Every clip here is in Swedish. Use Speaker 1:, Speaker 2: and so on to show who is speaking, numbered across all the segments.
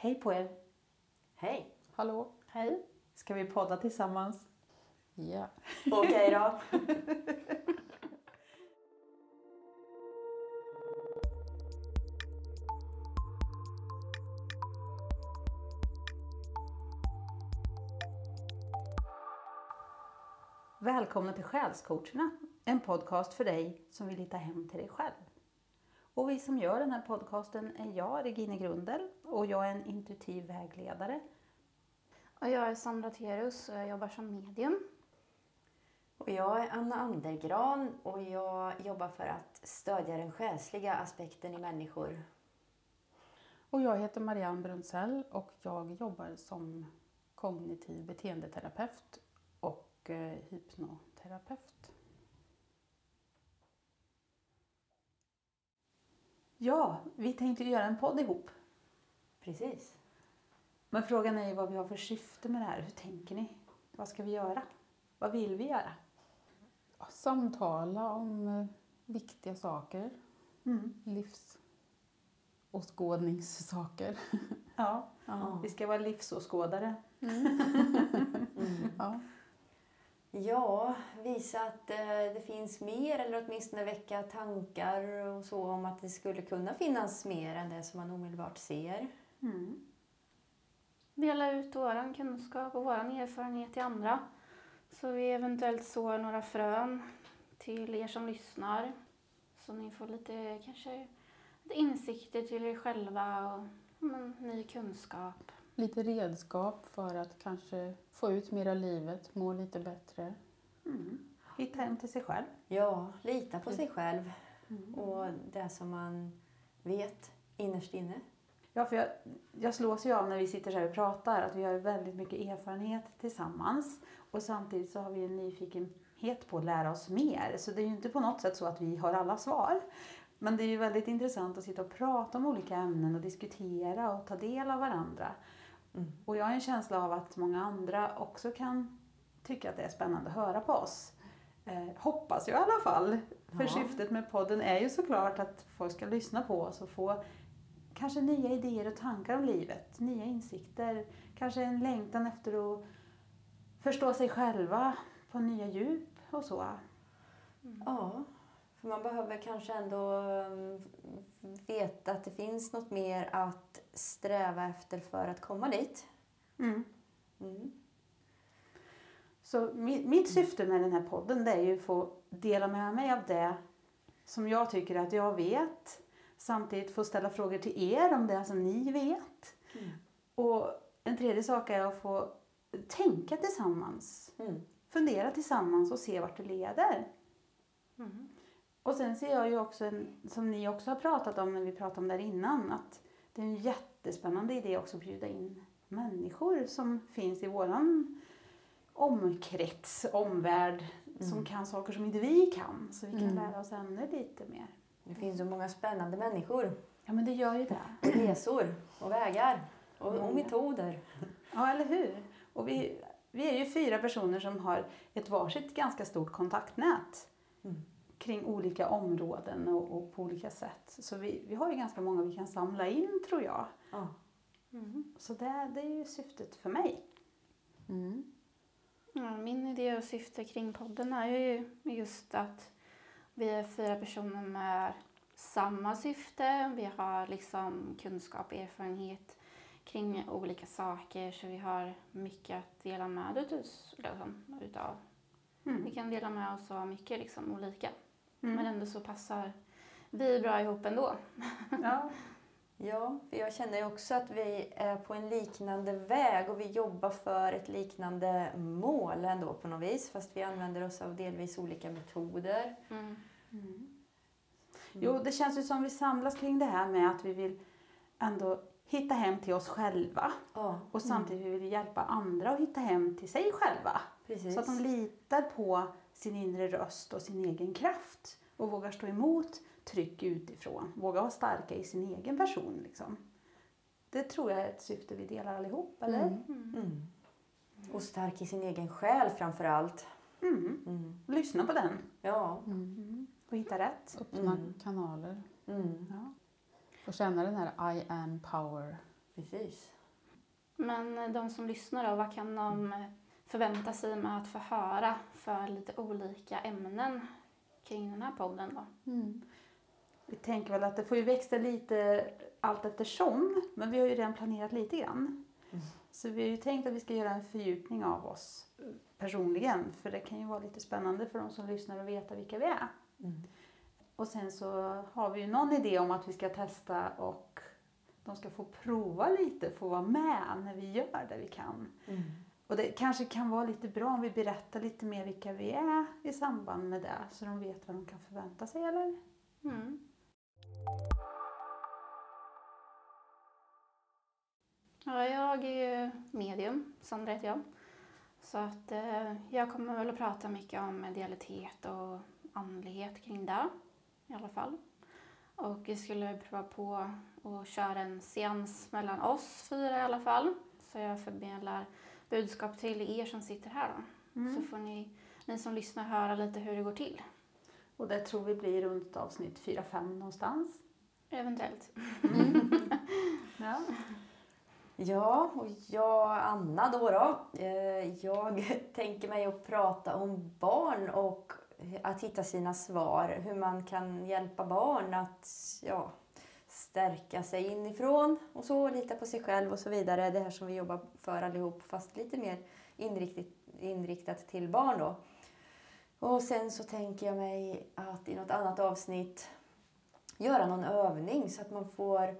Speaker 1: Hej på er!
Speaker 2: Hej!
Speaker 3: Hallå?
Speaker 2: Hej!
Speaker 1: Ska vi podda tillsammans?
Speaker 3: Ja.
Speaker 2: Okej då.
Speaker 1: Välkomna till Själscoacherna, en podcast för dig som vill hitta hem till dig själv. Och vi som gör den här podcasten är jag, Regine Grundel, och jag är en intuitiv vägledare.
Speaker 4: Och jag är Sandra Terus och jag jobbar som medium.
Speaker 2: Och jag är Anna Andergran och jag jobbar för att stödja den själsliga aspekten i människor.
Speaker 3: Och jag heter Marianne Brunzell och jag jobbar som kognitiv beteendeterapeut och eh, hypnoterapeut.
Speaker 1: Ja, vi tänkte göra en podd ihop.
Speaker 2: Precis.
Speaker 1: Men frågan är ju vad vi har för syfte med det här. Hur tänker ni? Vad ska vi göra? Vad vill vi göra?
Speaker 3: Samtala om eh, viktiga saker,
Speaker 1: Mm.
Speaker 3: livsåskådningssaker.
Speaker 1: Ja,
Speaker 3: Ja.
Speaker 1: vi ska vara livsåskådare.
Speaker 3: Ja.
Speaker 2: Ja, visa att eh, det finns mer eller åtminstone väcka tankar och så om att det skulle kunna finnas mer än det som man omedelbart ser.
Speaker 1: Mm.
Speaker 4: Dela ut vår kunskap och vår erfarenhet till andra. Så vi eventuellt sår några frön till er som lyssnar. Så ni får lite kanske lite insikter till er själva och men, ny kunskap.
Speaker 3: Lite redskap för att kanske få ut mer av livet, må lite bättre.
Speaker 1: Mm. Hitta hem till sig själv.
Speaker 2: Ja, lita på sig själv och det som man vet innerst inne.
Speaker 1: Ja, för jag, jag slås ju av när vi sitter så här och pratar att vi har väldigt mycket erfarenhet tillsammans. Och samtidigt så har vi en nyfikenhet på att lära oss mer. Så det är ju inte på något sätt så att vi har alla svar. Men det är ju väldigt intressant att sitta och prata om olika ämnen och diskutera och ta del av varandra.
Speaker 2: Mm.
Speaker 1: Och jag har en känsla av att många andra också kan tycka att det är spännande att höra på oss. Eh, hoppas jag i alla fall. För
Speaker 2: Ja.
Speaker 1: syftet med podden är ju såklart att folk ska lyssna på oss och få kanske nya idéer och tankar om livet, nya insikter, kanske en längtan efter att förstå sig själva på nya djup och så.
Speaker 2: Ja, för man behöver kanske ändå um, veta att det finns något mer att sträva efter för att komma dit.
Speaker 1: Mm.
Speaker 2: Mm.
Speaker 1: Så mi- mitt syfte med den här podden det är ju att få dela med mig av det som jag tycker att jag vet. Samtidigt få ställa frågor till er om det som ni vet.
Speaker 2: Mm.
Speaker 1: Och en tredje sak är att få tänka tillsammans.
Speaker 2: Mm.
Speaker 1: Fundera tillsammans och se vart det leder. Och sen ser jag ju också, en, som ni också har pratat om när vi pratade om det här innan, att det är en jättespännande idé också att bjuda in människor som finns i våran omkrets, omvärld, som kan saker som inte vi kan. Så vi kan lära oss ännu lite mer.
Speaker 2: Det finns så många spännande människor,
Speaker 1: Ja men det gör ju det.
Speaker 2: resor och vägar och, och metoder.
Speaker 1: Ja, eller hur? Och vi, vi är ju fyra personer som har ett varsitt ganska stort kontaktnät
Speaker 2: Mm.
Speaker 1: Kring olika områden och, och på olika sätt. Så vi, vi har ju ganska många vi kan samla in tror jag.
Speaker 2: Ja.
Speaker 1: Så det, det är ju syftet för mig.
Speaker 3: Mm.
Speaker 4: Ja, min idé och syfte kring podden är ju just att vi är fyra personer med samma syfte. Vi har liksom kunskap och erfarenhet kring olika saker så vi har mycket att dela med oss utav. Vi kan dela med oss av mycket liksom, olika. Men ändå så passar vi bra ihop ändå.
Speaker 1: Ja,
Speaker 2: Ja, för jag känner ju också att vi är på en liknande väg och vi jobbar för ett liknande mål ändå på något vis. Fast vi använder oss av delvis olika metoder.
Speaker 4: Mm.
Speaker 1: Jo, det känns ju som vi samlas kring det här med att vi vill ändå hitta hem till oss själva.
Speaker 2: Ja,
Speaker 1: Och samtidigt vill vi hjälpa andra att hitta hem till sig själva.
Speaker 2: precis.
Speaker 1: Så att de litar på sin inre röst och sin egen kraft. Och vågar stå emot tryck utifrån. Vågar vara starka i sin egen person. Liksom. Det tror jag är ett syfte vi delar allihop, eller?
Speaker 2: Mm. Och stark i sin egen själ framför allt.
Speaker 1: Mm.
Speaker 2: Mm.
Speaker 1: Lyssna på den
Speaker 2: Ja.
Speaker 1: och hitta rätt.
Speaker 3: Öppna
Speaker 2: Mm.
Speaker 3: kanaler.
Speaker 2: Mm.
Speaker 1: Ja.
Speaker 3: Och känna den här I am power
Speaker 2: Precis.
Speaker 4: Men de som lyssnar då, vad kan de förvänta sig med att få höra för lite olika ämnen kring den här podden då?
Speaker 3: Mm.
Speaker 1: Vi tänker väl att det får ju växa lite allt eftersom, men vi har ju redan planerat lite grann.
Speaker 2: Mm.
Speaker 1: Så vi har ju tänkt att vi ska göra en fördjupning av oss personligen, för det kan ju vara lite spännande för de som lyssnar att veta vilka vi är.
Speaker 2: Mm.
Speaker 1: Och sen så har vi ju någon idé om att vi ska testa och de ska få prova lite, få vara med när vi gör det vi kan.
Speaker 2: Mm.
Speaker 1: Och det kanske kan vara lite bra om vi berättar lite mer vilka vi är i samband med det, så de vet vad de kan förvänta sig, eller?
Speaker 4: Mm. Ja, jag är ju medium, Sandra heter jag. Så att eh, jag kommer väl att prata mycket om idealitet och andlighet kring det i alla fall. Och vi skulle prova på att köra en seans mellan oss fyra i alla fall. Så jag förmedlar budskap till er som sitter här då. Så får ni, ni som lyssnar höra lite hur det går till.
Speaker 1: Och det tror vi blir runt avsnitt 4-5 någonstans.
Speaker 4: Eventuellt.
Speaker 1: Ja.
Speaker 2: Ja, och jag, Anna då, då. Eh, Jag tänker mig att prata om barn och att hitta sina svar. Hur man kan hjälpa barn att ja, stärka sig inifrån och så, lita på sig själv och så vidare. Det här som vi jobbar för allihop, fast lite mer inriktat, inriktat till barn då. Och sen så tänker jag mig att i något annat avsnitt göra någon övning så att man får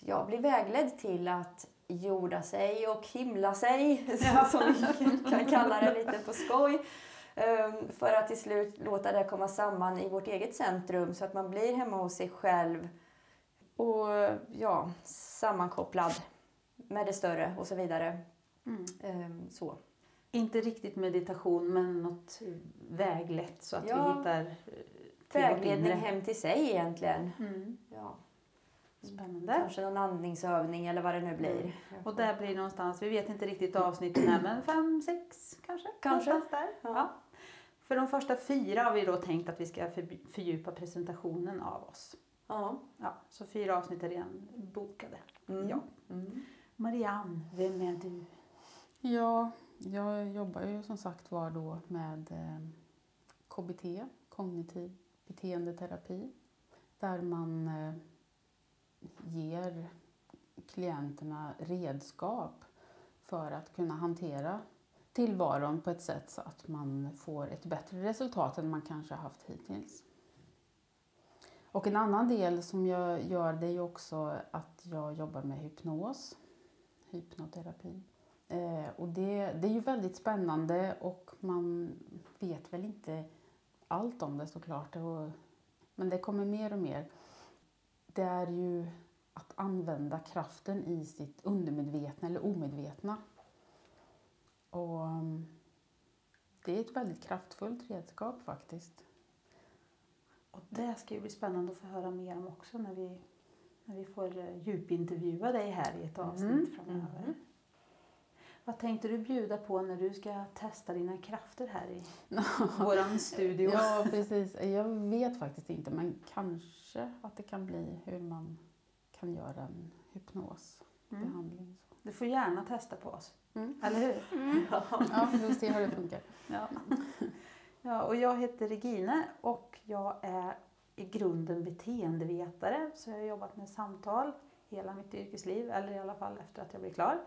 Speaker 2: ja, bli vägledd till att jorda sig och himla sig, som vi kan kalla det lite på skoj. Ehm, För att till slut låta det komma samman i vårt eget centrum så att man blir hemma hos sig själv och ja, sammankopplad med det större och så vidare.
Speaker 1: Mm.
Speaker 2: Ehm, Så.
Speaker 1: Inte riktigt meditation, men något väglett så att
Speaker 2: Ja.
Speaker 1: vi hittar eh,
Speaker 2: Vägledning hem till sig egentligen.
Speaker 1: Mm.
Speaker 2: Ja.
Speaker 1: Spännande.
Speaker 2: Kanske någon andningsövning eller vad det nu blir.
Speaker 1: Och där blir någonstans, vi vet inte riktigt avsnitten är, men fem, sex kanske?
Speaker 2: Kanske.
Speaker 1: Där.
Speaker 2: Ja.
Speaker 1: Ja. För de första fyra har vi då tänkt att vi ska fördjupa presentationen av oss.
Speaker 2: Ja.
Speaker 1: Ja, så fyra avsnitt är redan bokade.
Speaker 2: Mm.
Speaker 1: Ja.
Speaker 2: Mm.
Speaker 1: Marianne, vem är du?
Speaker 3: Ja, jag jobbar ju som sagt var då med eh, KBT, kognitiv beteendeterapi, där man eh, ger klienterna redskap för att kunna hantera tillvaron på ett sätt så att man får ett bättre resultat än man kanske haft hittills. Och en annan del som jag gör det är ju också att jag jobbar med hypnos, hypnoterapi. Eh, och det, det är ju väldigt spännande och man vet väl inte allt om det såklart. Och, men det kommer mer och mer. Det är ju att använda kraften i sitt undermedvetna eller omedvetna. Och mm, det är ett väldigt kraftfullt redskap faktiskt.
Speaker 1: Och det ska ju bli spännande att få höra mer om också när vi, när vi får eh, djupintervjua dig här i ett avsnitt
Speaker 2: Mm.
Speaker 1: framöver.
Speaker 2: Mhm.
Speaker 1: Vad tänkte du bjuda på när du ska testa dina krafter här i våran studio?
Speaker 3: Ja, precis. Jag vet faktiskt inte, men kanske att det kan bli hur man kan göra en hypnosbehandling. Så.
Speaker 1: Du får gärna testa på oss,
Speaker 3: Mm.
Speaker 1: eller hur?
Speaker 4: Mm.
Speaker 3: Ja, vi får se hur det funkar.
Speaker 1: Ja ja, och jag heter Regine och jag är i grunden beteendevetare. Så jag har jobbat med samtal hela mitt yrkesliv, eller i alla fall efter att jag blev klar.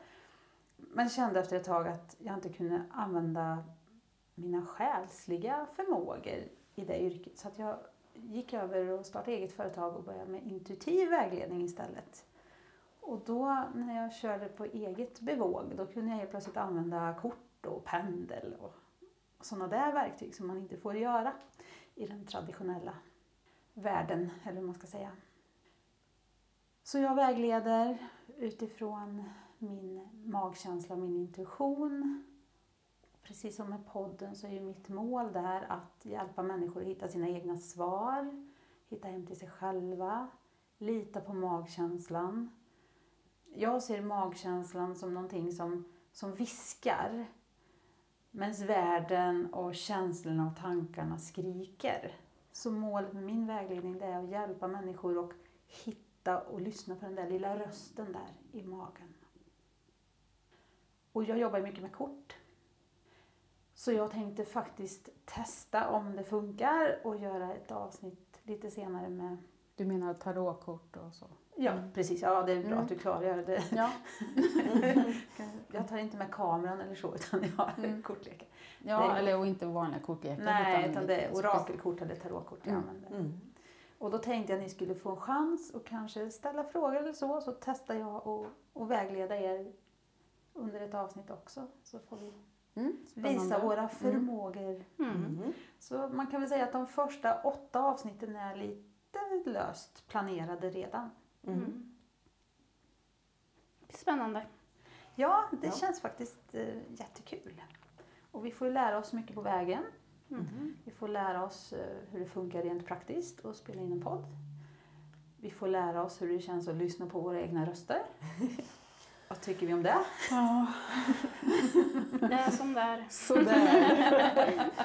Speaker 1: Men kände efter ett tag att jag inte kunde använda mina själsliga förmågor i det yrket. Så att jag gick över och startade eget företag och började med intuitiv vägledning istället. Och då när jag körde på eget bevåg, då kunde jag helt plötsligt använda kort och pendel och sådana där verktyg som man inte får göra i den traditionella världen, eller hur man ska säga. Så jag vägleder utifrån min magkänsla och min intuition. Precis som med podden så är ju mitt mål där att hjälpa människor att hitta sina egna svar, hitta hem till sig själva, lita på magkänslan. Jag ser magkänslan som någonting som, som viskar medan världen och känslorna och tankarna skriker. Så målet med min vägledning det är att hjälpa människor att hitta och lyssna på den där lilla rösten där i magen. Och jag jobbar mycket med kort. Så jag tänkte faktiskt testa om det funkar och göra ett avsnitt lite senare med
Speaker 3: Du menar tarotkort och så?
Speaker 1: Ja,
Speaker 3: Mm.
Speaker 1: precis. Ja, det är bra
Speaker 3: Mm.
Speaker 1: att du klargör det.
Speaker 3: Ja.
Speaker 1: Jag tar inte med kameran eller så, utan jag har
Speaker 3: Mm.
Speaker 1: kortlekar.
Speaker 3: ja
Speaker 1: Det-
Speaker 3: eller och inte vanliga kortlekar.
Speaker 1: Nej, utan det är orakelkort eller tarotkort jag
Speaker 3: Mm.
Speaker 1: använder.
Speaker 2: Mm.
Speaker 1: Och då tänkte jag att ni skulle få en chans och kanske ställa frågor eller så, så testar jag och, och vägleda er under ett avsnitt också. Så får vi
Speaker 3: Mm,
Speaker 1: visa våra förmågor.
Speaker 4: Mm.
Speaker 2: Mm.
Speaker 1: Så man kan väl säga att de första åtta avsnitten är lite löst planerade redan.
Speaker 2: Mm.
Speaker 4: Mm. Spännande.
Speaker 1: Ja, det
Speaker 2: Ja.
Speaker 1: känns faktiskt eh, jättekul. Och vi får ju lära oss mycket på vägen.
Speaker 2: Mm.
Speaker 1: Vi får lära oss eh, hur det funkar rent praktiskt att spela in en podd. Vi får lära oss hur det känns att lyssna på våra egna röster. Vad tycker vi om det?
Speaker 3: Ja,
Speaker 4: Det är som där.
Speaker 3: sådär.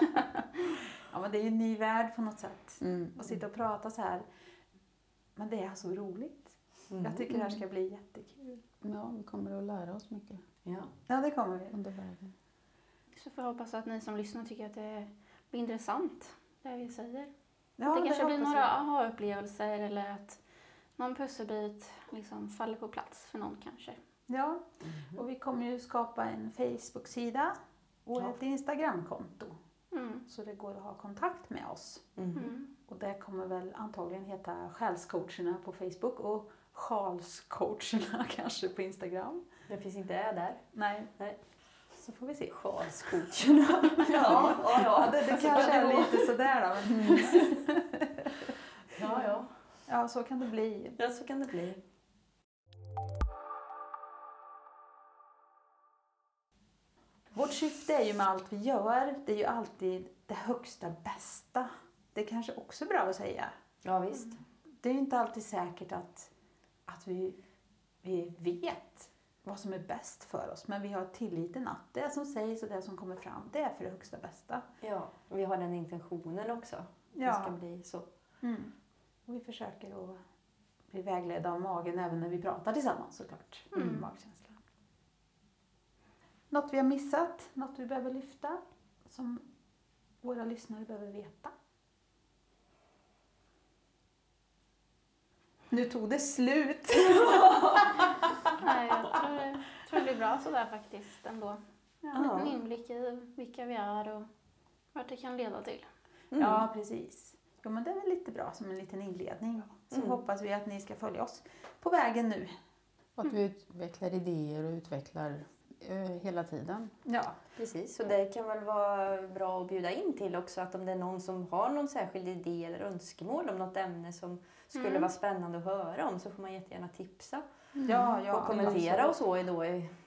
Speaker 1: Ja, men det är ju en ny värld på något sätt.
Speaker 3: Mm.
Speaker 1: Att sitta och prata så här. Men det är så roligt.
Speaker 2: Mm.
Speaker 1: Jag tycker det här ska bli jättekul.
Speaker 3: Ja, vi kommer att lära oss mycket
Speaker 2: Ja.
Speaker 1: Ja, det kommer vi.
Speaker 3: under vägen.
Speaker 4: Så får jag hoppas att ni som lyssnar tycker att det blir intressant, det vi säger.
Speaker 1: Ja,
Speaker 4: det kanske blir några aha-upplevelser eller att någon pusselbit liksom faller på plats för någon kanske.
Speaker 1: Ja, och vi kommer ju skapa en Facebook-sida och
Speaker 2: Ja.
Speaker 1: ett Instagram-konto.
Speaker 4: Mm.
Speaker 1: Så det går att ha kontakt med oss.
Speaker 2: Mm.
Speaker 4: Mm.
Speaker 1: Och det kommer väl antagligen heta Själscoacherna på Facebook och Sjalscoacherna kanske på Instagram.
Speaker 2: Det finns inte Ä där.
Speaker 1: Nej.
Speaker 2: Nej.
Speaker 1: Så får vi se.
Speaker 2: Sjalscoacherna. ja, ja, ja.
Speaker 1: det, det kanske är lite sådär då. Men,
Speaker 2: Ja, ja.
Speaker 1: ja, så kan det bli.
Speaker 2: Ja, så kan det bli.
Speaker 1: Vårt syfte är ju med allt vi gör, det är ju alltid det högsta bästa. Det är kanske också bra att säga.
Speaker 2: Ja, visst.
Speaker 1: Det är ju inte alltid säkert att, att vi, vi vet vad som är bäst för oss. Men vi har tilliten att det som sägs och det som kommer fram, det är för det högsta bästa.
Speaker 2: Ja, och vi har den intentionen också. Det
Speaker 1: Ja.
Speaker 2: ska bli så.
Speaker 1: Mm. Och vi försöker att bli vägledda av magen även när vi pratar tillsammans såklart.
Speaker 4: Mm.
Speaker 1: Magkänslan. Något vi har missat, något vi behöver lyfta som våra lyssnare behöver veta. Nu tog det slut.
Speaker 4: Nej, jag tror det, tror det blir bra sådär faktiskt ändå.
Speaker 1: Ja,
Speaker 4: En liten inblick i vilka vi är och vart det kan leda till.
Speaker 2: Mm.
Speaker 1: ja precis. Jo, men det är väl lite bra som en liten inledning. Så
Speaker 2: Mm.
Speaker 1: hoppas vi att ni ska följa oss på vägen nu.
Speaker 3: Och att vi utvecklar idéer och utvecklar eh, hela tiden.
Speaker 1: Ja,
Speaker 2: Precis, och det kan väl vara bra att bjuda in till också att om det är någon som har någon särskild idé eller önskemål om något ämne som skulle
Speaker 4: Mm.
Speaker 2: vara spännande att höra om så får man jättegärna tipsa
Speaker 1: ja, ja.
Speaker 2: och kommentera och så då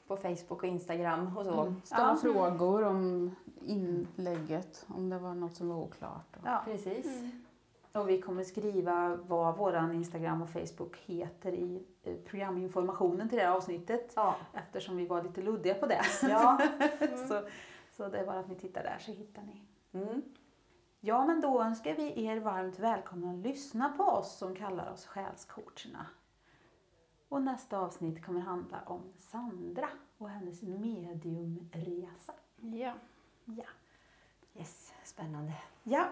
Speaker 2: på Facebook och Instagram och så.
Speaker 3: Mm. Ställa
Speaker 1: Ja.
Speaker 3: frågor om inlägget, om det var något som var oklart. Och,
Speaker 1: Ja.
Speaker 2: Precis.
Speaker 4: Mm.
Speaker 1: Och vi kommer skriva vad våran Instagram och Facebook heter i programinformationen till det här avsnittet.
Speaker 2: Ja.
Speaker 1: Eftersom vi var lite luddiga på det.
Speaker 2: ja.
Speaker 1: så, så det är bara att ni tittar där så hittar ni.
Speaker 2: Mm.
Speaker 1: Ja, men då önskar vi er varmt välkomna att lyssna på oss som kallar oss Själscoacherna. Och nästa avsnitt kommer handla om Sandra och hennes mediumresa.
Speaker 4: Ja.
Speaker 1: Ja.
Speaker 2: Yes, spännande.
Speaker 1: ja.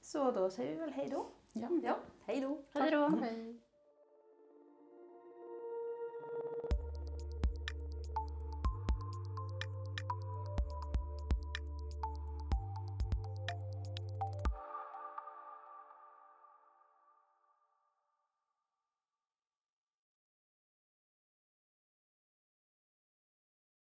Speaker 1: Så då säger vi väl hej då.
Speaker 3: Ja.
Speaker 2: Ja, hej då.
Speaker 4: Hej då.
Speaker 3: Hej.